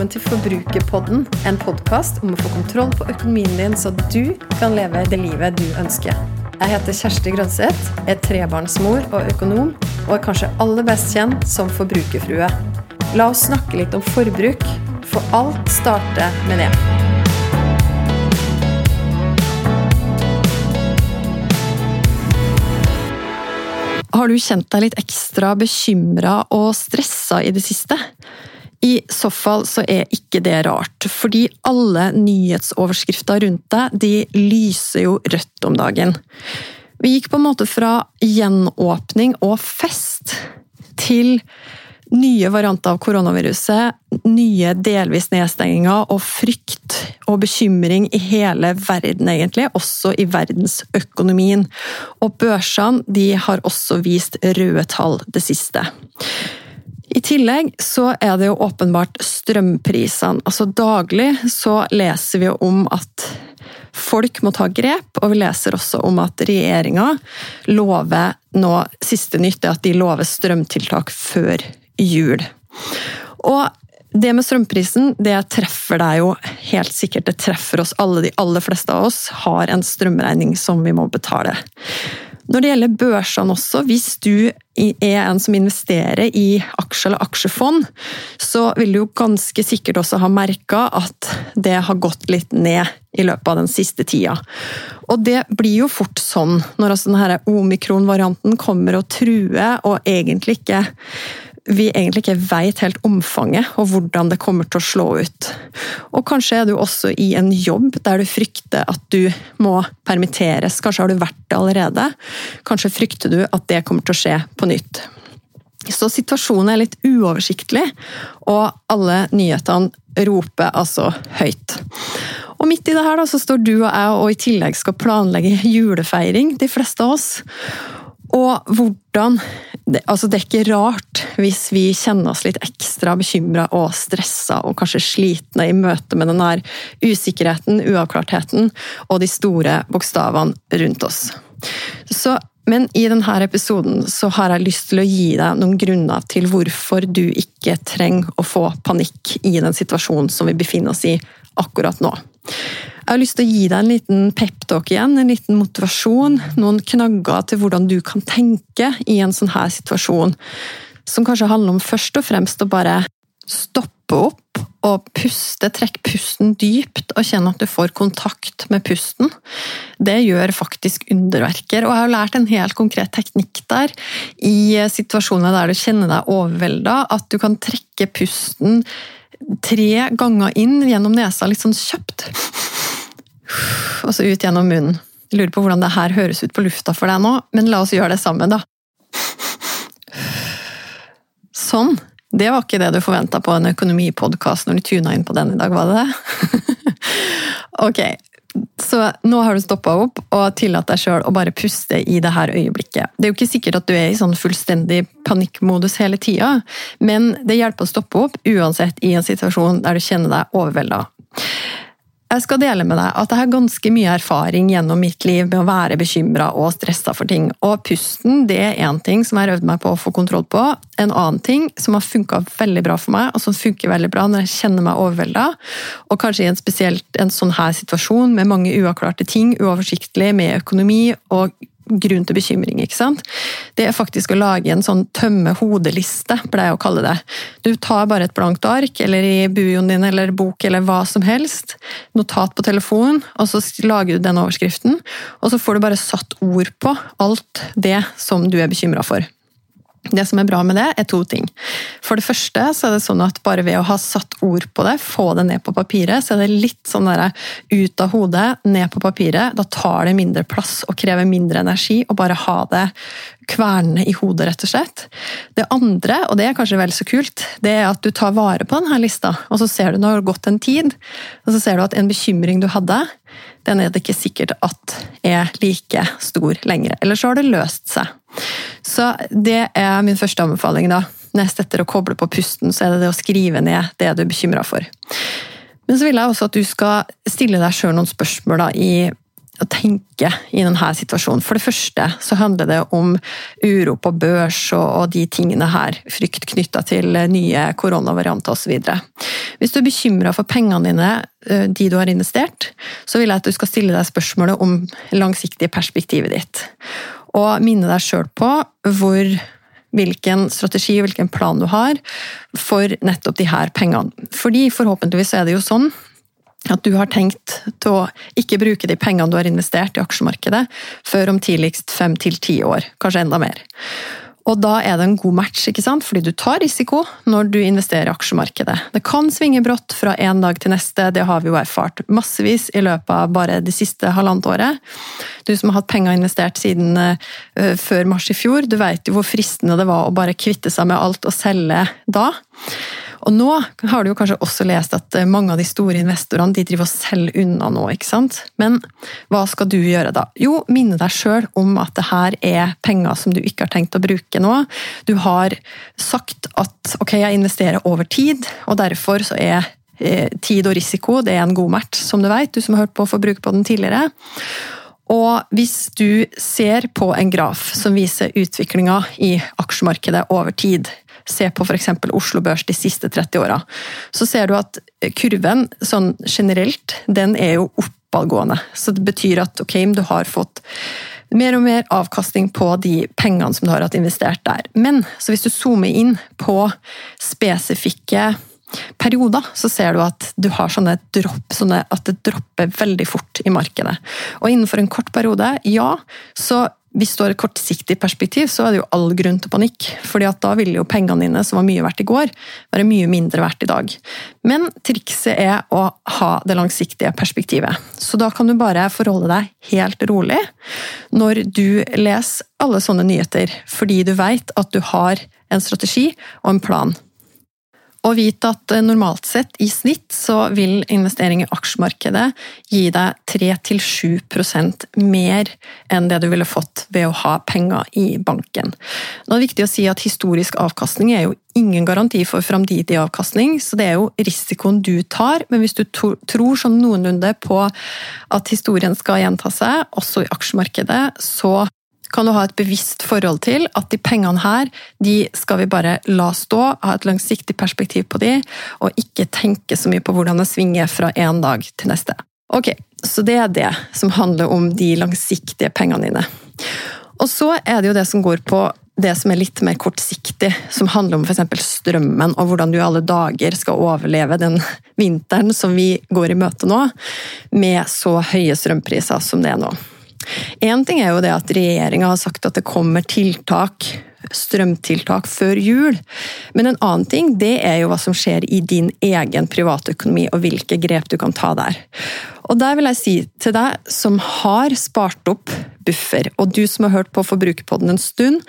velkommen til Forbrukerpodden, en podkast om å få kontroll på økonomien din, så du kan leve det livet du ønsker. Jeg heter Kjersti Grønseth, er trebarnsmor og økonom, og er kanskje aller best kjent som forbrukerfrue. La oss snakke litt om forbruk, for alt starter med det. Har du kjent deg litt ekstra bekymra og stressa i det siste? I så fall så er ikke det rart, fordi alle nyhetsoverskrifter rundt deg de lyser jo rødt om dagen. Vi gikk på en måte fra gjenåpning og fest til nye varianter av koronaviruset, nye delvis nedstenginger og frykt og bekymring i hele verden, egentlig, også i verdensøkonomien. Og børsene de har også vist røde tall det siste. I tillegg så er det jo åpenbart strømprisene. Altså daglig så leser vi jo om at folk må ta grep, og vi leser også om at regjeringa lover nå Siste nytt er at de lover strømtiltak før jul. Og det med strømprisen det treffer deg jo helt sikkert. Det treffer oss alle. De aller fleste av oss har en strømregning som vi må betale. Når det gjelder børsene også, hvis du er en som investerer i aksjer eller aksjefond, så vil du jo ganske sikkert også ha merka at det har gått litt ned i løpet av den siste tida. Og det blir jo fort sånn når altså denne omikron-varianten kommer og truer, og egentlig ikke vi egentlig ikke veit helt omfanget og hvordan det kommer til å slå ut. Og kanskje er du også i en jobb der du frykter at du må permitteres. Kanskje har du vært det allerede. Kanskje frykter du at det kommer til å skje på nytt. Så situasjonen er litt uoversiktlig, og alle nyhetene roper altså høyt. Og midt i det her da, så står du og jeg og i tillegg skal planlegge julefeiring, de fleste av oss. Og hvordan altså Det er ikke rart hvis vi kjenner oss litt ekstra bekymra og stressa og kanskje slitne i møte med den der usikkerheten, uavklartheten og de store bokstavene rundt oss. Så, men i denne episoden så har jeg lyst til å gi deg noen grunner til hvorfor du ikke trenger å få panikk i den situasjonen som vi befinner oss i akkurat nå. Jeg har lyst til å gi deg en liten peptalk igjen, en liten motivasjon. Noen knagger til hvordan du kan tenke i en sånn her situasjon. Som kanskje handler om først og fremst å bare stoppe opp og puste. Trekk pusten dypt og kjenne at du får kontakt med pusten. Det gjør faktisk underverker. Og jeg har lært en helt konkret teknikk der, i situasjoner der du kjenner deg overvelda, at du kan trekke pusten tre ganger inn gjennom nesa litt sånn kjapt og så ut gjennom munnen. Jeg lurer på hvordan det her høres ut på lufta for deg nå, men la oss gjøre det sammen, da. Sånn. Det var ikke det du forventa på en økonomipodkast når du tuna inn på den i dag, var det det? ok, så nå har du stoppa opp og tillatt deg sjøl å bare puste i det her øyeblikket. Det er jo ikke sikkert at du er i sånn fullstendig panikkmodus hele tida, men det hjelper å stoppe opp uansett i en situasjon der du kjenner deg overvelda. Jeg skal dele med deg at jeg har ganske mye erfaring gjennom mitt liv med å være bekymra og stressa for ting. Og pusten det er én ting som jeg har øvd meg på å få kontroll på. En annen ting som har funka veldig bra for meg, og som funker veldig bra når jeg kjenner meg overvelda, og kanskje i en spesielt en sånn her situasjon med mange uavklarte ting, uoversiktlig med økonomi og grunn til bekymring. ikke sant? Det er faktisk å lage en sånn tømme hodeliste, pleier jeg å kalle det. Du tar bare et blankt ark, eller i bujoen din eller bok eller hva som helst, notat på telefonen, og så lager du den overskriften, og så får du bare satt ord på alt det som du er bekymra for. Det som er bra med det, er to ting. For det første så er det sånn at bare ved å ha satt ord på det, få det ned på papiret, så er det litt sånn der ut av hodet, ned på papiret. Da tar det mindre plass og krever mindre energi å bare ha det kvernende i hodet, rett og slett. Det andre, og det er kanskje vel så kult, det er at du tar vare på denne lista, og så ser du når det har gått en tid, og så ser du at en bekymring du hadde, den er det ikke sikkert at er like stor lenger. Eller så har det løst seg. Så det er min første anbefaling. da. Nest etter å koble på pusten, så er det det å skrive ned det du er bekymra for. Men så vil jeg også at du skal stille deg sjøl noen spørsmål da, i å tenke i denne situasjonen. For det første så handler det om uro på børs og, og de tingene her. Frykt knytta til nye koronavarianter osv. Hvis du er bekymra for pengene dine, eh, de du har investert, så vil jeg at du skal stille deg spørsmålet om langsiktige perspektivet ditt. Og minne deg sjøl på hvor hvilken strategi og hvilken plan du har for nettopp de her pengene. Fordi forhåpentligvis er det jo sånn at du har tenkt til å ikke bruke de pengene du har investert i aksjemarkedet, før om tidligst fem til ti år, kanskje enda mer. Og da er det en god match, ikke sant? fordi du tar risiko når du investerer i aksjemarkedet. Det kan svinge brått fra en dag til neste, det har vi jo erfart massevis i løpet av bare det siste halvannet året. Du som har hatt penger investert siden uh, før mars i fjor, du vet jo hvor fristende det var å bare kvitte seg med alt og selge da. Og nå har du jo kanskje også lest at eh, mange av de store investorene de driver og selger unna nå. ikke sant? Men hva skal du gjøre da? Jo, minne deg sjøl om at det her er penger som du ikke har tenkt å bruke nå. Du har sagt at ok, jeg investerer over tid, og derfor så er eh, tid og risiko det er en god match, som du vet, du som har hørt på Forbruke på den tidligere. Og hvis du ser på en graf som viser utviklinga i aksjemarkedet over tid, se på f.eks. Oslo Børs de siste 30 åra, så ser du at kurven sånn generelt, den er jo oppadgående. Så det betyr at ok, du har fått mer og mer avkastning på de pengene som du har hatt investert der. Men så hvis du zoomer inn på spesifikke perioder, så ser du at du har sånne dropp, sånne at det dropper veldig fort i markedet. Og innenfor en kort periode, ja, så hvis du har et kortsiktig perspektiv, så er det jo all grunn til panikk. fordi at da vil jo pengene dine, som var mye verdt i går, være mye mindre verdt i dag. Men trikset er å ha det langsiktige perspektivet. Så da kan du bare forholde deg helt rolig når du leser alle sånne nyheter, fordi du vet at du har en strategi og en plan. Og vite at eh, normalt sett, i snitt, så vil investering i aksjemarkedet gi deg 3-7% mer enn det du ville fått ved å ha penger i banken. Nå er det viktig å si at historisk avkastning er jo ingen garanti for framtidig avkastning, så det er jo risikoen du tar. Men hvis du tror sånn noenlunde på at historien skal gjenta seg, også i aksjemarkedet, så kan du ha et bevisst forhold til at de pengene her, de skal vi bare la stå, ha et langsiktig perspektiv på de, og ikke tenke så mye på hvordan det svinger fra en dag til neste. Ok, så det er det som handler om de langsiktige pengene dine. Og så er det jo det som går på det som er litt mer kortsiktig, som handler om f.eks. strømmen, og hvordan du i alle dager skal overleve den vinteren som vi går i møte nå, med så høye strømpriser som det er nå. Én ting er jo det at regjeringa har sagt at det kommer tiltak, strømtiltak før jul. Men en annen ting det er jo hva som skjer i din egen privatøkonomi, og hvilke grep du kan ta der. Og der vil jeg si til deg som har spart opp buffer, og du som har hørt på Forbrukerpodden en stund,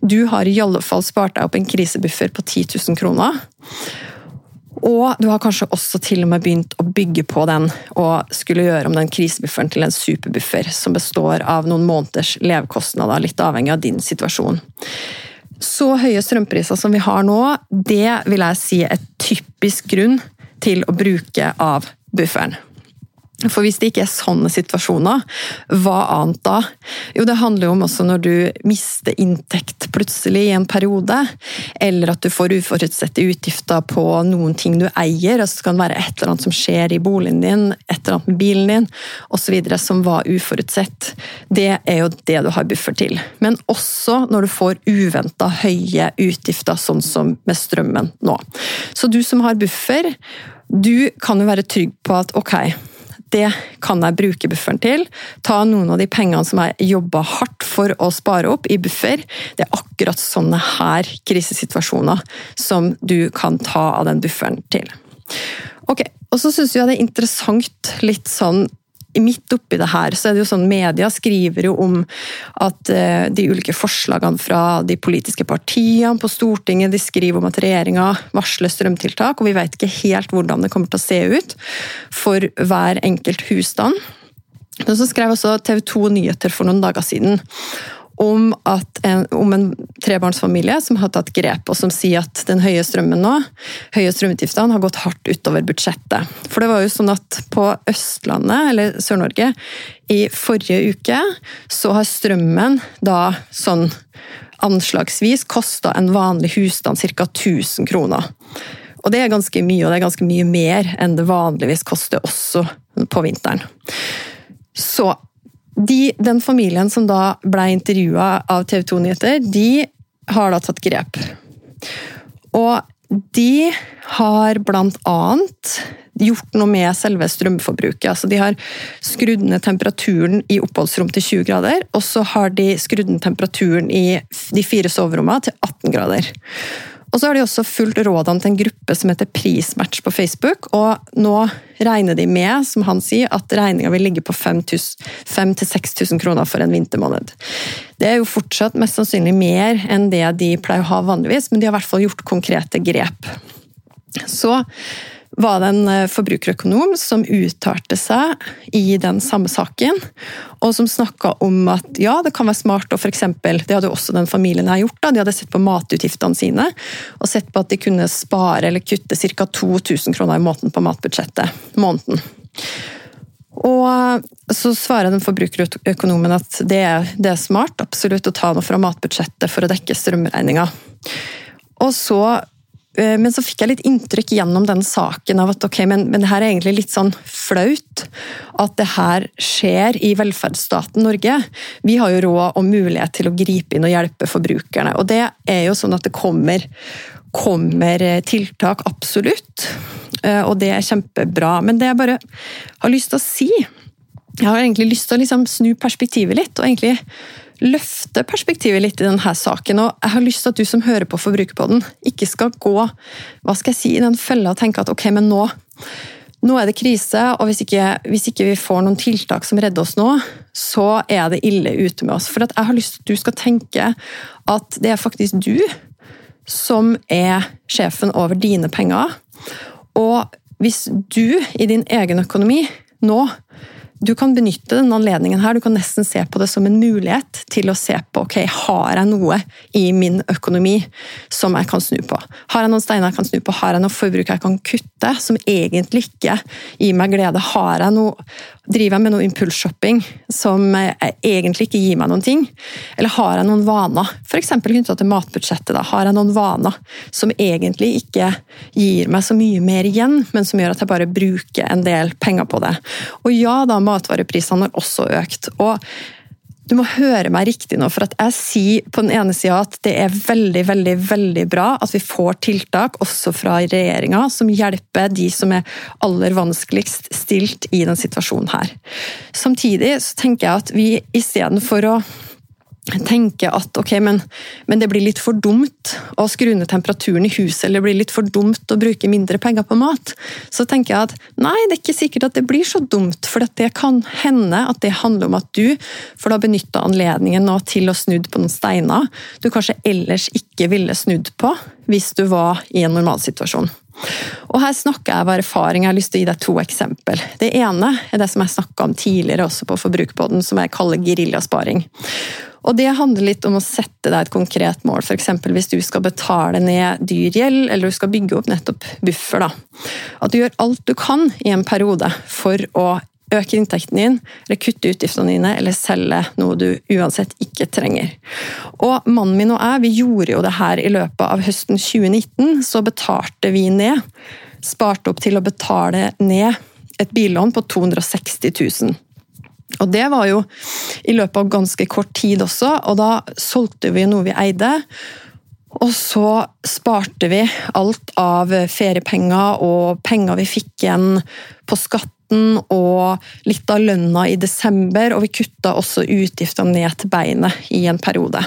du har i alle fall spart deg opp en krisebuffer på 10 000 kroner. Og du har kanskje også til og med begynt å bygge på den og skulle gjøre om den krisebufferen til en superbuffer som består av noen måneders levekostnader, litt avhengig av din situasjon. Så høye strømpriser som vi har nå, det vil jeg si er typisk grunn til å bruke av bufferen. For hvis det ikke er sånne situasjoner, hva annet da? Jo, det handler jo om også når du mister inntekt plutselig i en periode, eller at du får uforutsette utgifter på noen ting du eier, altså det kan være et eller annet som skjer i boligen din, et eller annet med bilen din, osv. som var uforutsett. Det er jo det du har buffer til. Men også når du får uventa høye utgifter, sånn som med strømmen nå. Så du som har buffer, du kan jo være trygg på at ok, det kan jeg bruke bufferen til. Ta noen av de pengene som jeg jobba hardt for å spare opp i buffer. Det er akkurat sånne her krisesituasjoner som du kan ta av den bufferen til. Ok, og så syns jeg det er interessant litt sånn midt oppi det her, så er det jo sånn media skriver jo om at eh, de ulike forslagene fra de politiske partiene på Stortinget de skriver om at regjeringa varsler strømtiltak, og vi vet ikke helt hvordan det kommer til å se ut for hver enkelt husstand. Men så skrev også TV 2 Nyheter for noen dager siden om, en, om en trebarnsfamilie som har tatt grep, og som sier at den høye strømmen nå, høye strømutgiftene har gått hardt utover budsjettet. For det var jo sånn at på Østlandet, eller Sør-Norge, i forrige uke så har strømmen da sånn anslagsvis kosta en vanlig husstand ca. 1000 kroner. Og det er ganske mye, og det er ganske mye mer enn det vanligvis koster også på vinteren. Så de, den familien som da ble intervjua av TV 2 Nyheter, de har da tatt grep. Og de har blant annet gjort noe med selve strømforbruket. Altså de har skrudd ned temperaturen i oppholdsrom til 20 grader, og så har de skrudd ned temperaturen i de fire soverommene til 18 grader. Og så har de også fulgt rådene til en gruppe som heter Prismatch på Facebook. Og nå regner de med, som han sier, at regninga vil ligge på 5000-6000 kroner for en vintermåned. Det er jo fortsatt mest sannsynlig mer enn det de pleier å ha vanligvis, men de har i hvert fall gjort konkrete grep. Så var det en eh, forbrukerøkonom som uttalte seg i den samme saken, og som snakka om at ja, det kan være smart å f.eks. Det hadde jo også den familien her gjort. da, De hadde sett på matutgiftene sine og sett på at de kunne spare eller kutte ca. 2000 kroner i måneden på matbudsjettet. måneden. Og eh, så svarer den forbrukerøkonomen at det er, det er smart absolutt å ta noe fra matbudsjettet for å dekke strømregninga. Og så men så fikk jeg litt inntrykk gjennom den saken av at ok, men, men det her er egentlig litt sånn flaut. At det her skjer i velferdsstaten Norge. Vi har jo råd og mulighet til å gripe inn og hjelpe forbrukerne. Og det er jo sånn at det kommer, kommer tiltak, absolutt. Eh, og det er kjempebra. Men det jeg bare har lyst til å si Jeg har egentlig lyst til å liksom snu perspektivet litt. og egentlig løfte perspektivet litt i denne saken. og Jeg har lyst til at du som hører på Forbrukerpodden, ikke skal gå hva skal jeg si, i den fella og tenke at ok, men nå, nå er det krise, og hvis ikke, hvis ikke, vi får noen tiltak som redder oss nå, så er det ille ute med oss. For jeg har lyst til at du skal tenke at det er faktisk du som er sjefen over dine penger. Og hvis du i din egen økonomi nå du kan benytte denne anledningen her, du kan nesten se på det som en mulighet til å se på ok, har jeg noe i min økonomi som jeg kan snu på. Har jeg noen steiner jeg kan snu på, har jeg noe forbruk jeg kan kutte som egentlig ikke gir meg glede. Har jeg noe, driver jeg med noe impulsshopping som egentlig ikke gir meg noen ting? Eller har jeg noen vaner, f.eks. knytta til matbudsjettet. Da. Har jeg noen vaner som egentlig ikke gir meg så mye mer igjen, men som gjør at jeg bare bruker en del penger på det? Og ja da, matvareprisene har også økt. og du må høre meg riktig nå, for at jeg sier på den ene sida at det er veldig veldig, veldig bra at vi får tiltak, også fra regjeringa, som hjelper de som er aller vanskeligst stilt i denne situasjonen her. Samtidig så tenker jeg at vi istedenfor å tenker at ok, men, men, det blir litt for dumt å skru ned temperaturen i huset, eller det blir litt for dumt å bruke mindre penger på mat, så tenker jeg at nei, det er ikke sikkert at det blir så dumt. For det kan hende at det handler om at du får da benytta anledningen nå til å snudd på noen steiner du kanskje ellers ikke ville snudd på hvis du var i en normalsituasjon. Og Her snakker jeg av erfaring. Jeg har lyst til å gi deg to eksempel. Det ene er det som jeg snakka om tidligere også på Forbrukerpodden, som jeg kaller geriljasparing. Og Det handler litt om å sette deg et konkret mål, f.eks. hvis du skal betale ned dyr gjeld, eller du skal bygge opp nettopp buffer. Da. At du gjør alt du kan i en periode for å øke inntekten din, eller kutte utgiftene dine, eller selge noe du uansett ikke trenger. Og Mannen min og jeg vi gjorde jo det her i løpet av høsten 2019. Så betalte vi ned, sparte opp til å betale ned et billån på 260 000. Og det var jo i løpet av ganske kort tid også, og da solgte vi noe vi eide. Og så sparte vi alt av feriepenger og penger vi fikk igjen på skatten og litt av lønna i desember, og vi kutta også utgiftene ned til beinet i en periode.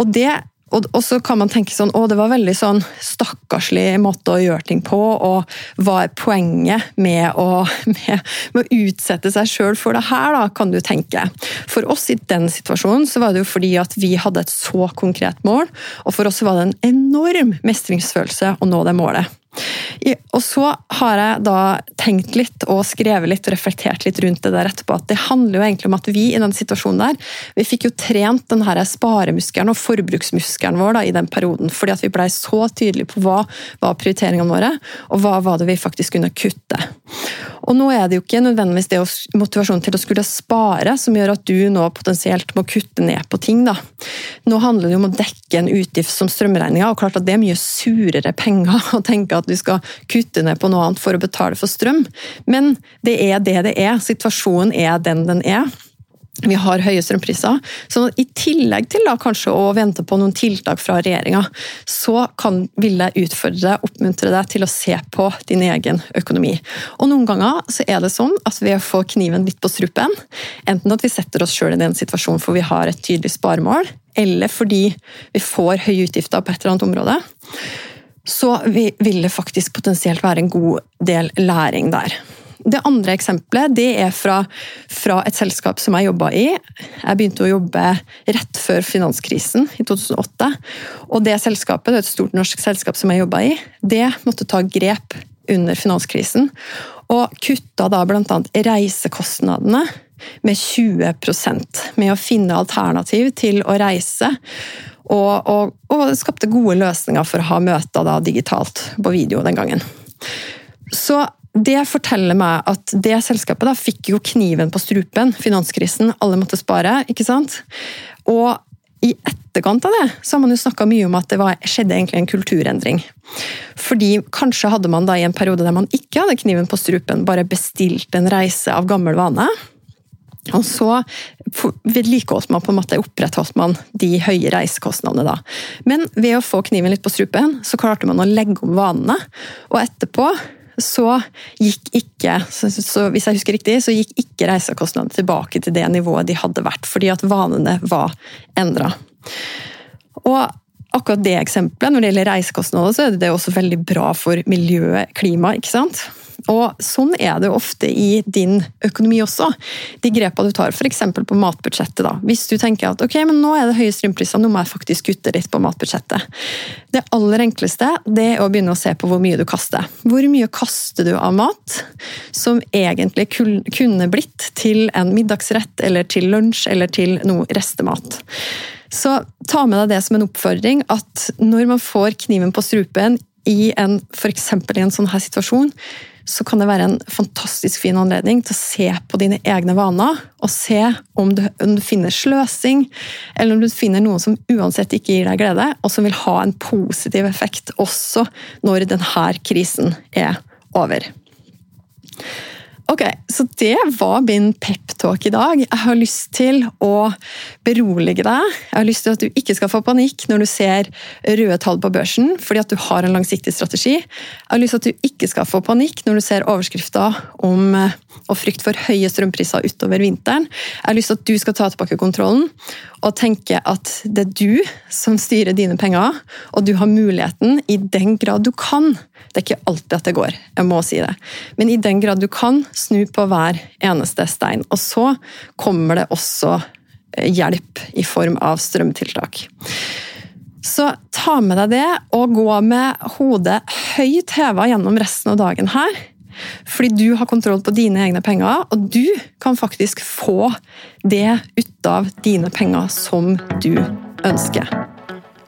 Og det og, og, så kan man tenke sånn Å, det var veldig sånn stakkarslig måte å gjøre ting på, og hva er poenget med å, med, med å utsette seg sjøl for det her, da, kan du tenke. For oss i den situasjonen så var det jo fordi at vi hadde et så konkret mål, og for oss var det en enorm mestringsfølelse å nå det målet. I Og så har jeg da tenkt litt og skrevet litt og reflektert litt rundt det der etterpå, at det handler jo egentlig om at vi i den situasjonen der, vi fikk jo trent den her sparemuskelen og forbruksmuskelen vår da, i den perioden, fordi at vi blei så tydelige på hva var prioriteringene våre, og hva var det vi faktisk kunne kutte. Og nå er det jo ikke nødvendigvis det motivasjonen til å skulle spare som gjør at du nå potensielt må kutte ned på ting. da. Nå handler det jo om å dekke en utgift som strømregninga, og klart at det er mye surere penger å tenke at du skal kutte ned på noe annet for å betale for strøm. Men det er det det er. Situasjonen er den den er. Vi har høye strømpriser. Så i tillegg til da kanskje å vente på noen tiltak fra regjeringa, så kan, vil jeg utfordre deg, oppmuntre deg til å se på din egen økonomi. Og Noen ganger så er det sånn at ved å få kniven litt på strupen, enten at vi setter oss sjøl i den situasjonen for vi har et tydelig sparemål, eller fordi vi får høye utgifter på et eller annet område, så vil det faktisk potensielt være en god del læring der. Det andre eksempelet det er fra, fra et selskap som jeg jobba i. Jeg begynte å jobbe rett før finanskrisen i 2008. Og det selskapet, det er et stort norsk selskap som jeg jobba i, det måtte ta grep under finanskrisen. Og kutta da bl.a. reisekostnadene med 20% med å finne alternativ til å reise. Og, og, og skapte gode løsninger for å ha møter da digitalt på video den gangen. Så det forteller meg at det selskapet da fikk jo kniven på strupen. Finanskrisen, alle måtte spare. ikke sant? Og i etterkant av det så har man jo snakka mye om at det var, skjedde egentlig en kulturendring. Fordi kanskje hadde man da i en periode der man ikke hadde kniven på strupen, bare bestilt en reise av gammel vane. Og så vedlikeholdt man på en måte, opprettholdt man de høye reisekostnadene da. Men ved å få kniven litt på strupen, så klarte man å legge om vanene. Og etterpå så gikk ikke så, så hvis jeg husker riktig, så gikk ikke reisekostnadene tilbake til det nivået de hadde vært, fordi at vanene var endra. Og akkurat det eksempelet, når det gjelder reisekostnader, så er det også veldig bra for miljøet, klimaet, ikke sant? Og Sånn er det jo ofte i din økonomi også. De grepene du tar, f.eks. på matbudsjettet. da. Hvis du tenker at ok, men nå er det høye strømpriser, nå må jeg faktisk kutte litt på matbudsjettet. Det aller enkleste det er å begynne å se på hvor mye du kaster. Hvor mye kaster du av mat som egentlig kunne blitt til en middagsrett eller til lunsj eller til noe restemat. Så ta med deg det som en oppfordring at når man får kniven på strupen i en, for i en sånn her situasjon, så kan det være en fantastisk fin anledning til å se på dine egne vaner, og se om du, om du, finner sløsing, eller om du finner noe som uansett ikke gir deg glede, og som vil ha en positiv effekt også når denne krisen er over. Ok, så det var min peptalk i dag. Jeg har lyst til å berolige deg. Jeg har lyst til at du ikke skal få panikk når du ser røde tall på børsen, fordi at du har en langsiktig strategi. Jeg har lyst til at du ikke skal få panikk når du ser overskrifter om og frykt for høye strømpriser utover vinteren. Jeg har lyst til at du skal ta tilbake kontrollen og tenke at det er du som styrer dine penger, og du har muligheten, i den grad du kan Det er ikke alltid at det går, jeg må si det, men i den grad du kan, snu på hver eneste stein. Og så kommer det også eh, hjelp i form av strømtiltak. Så ta med deg det, og gå med hodet høyt heva gjennom resten av dagen her. Fordi du har kontroll på dine egne penger, og du kan faktisk få det ut av dine penger som du ønsker.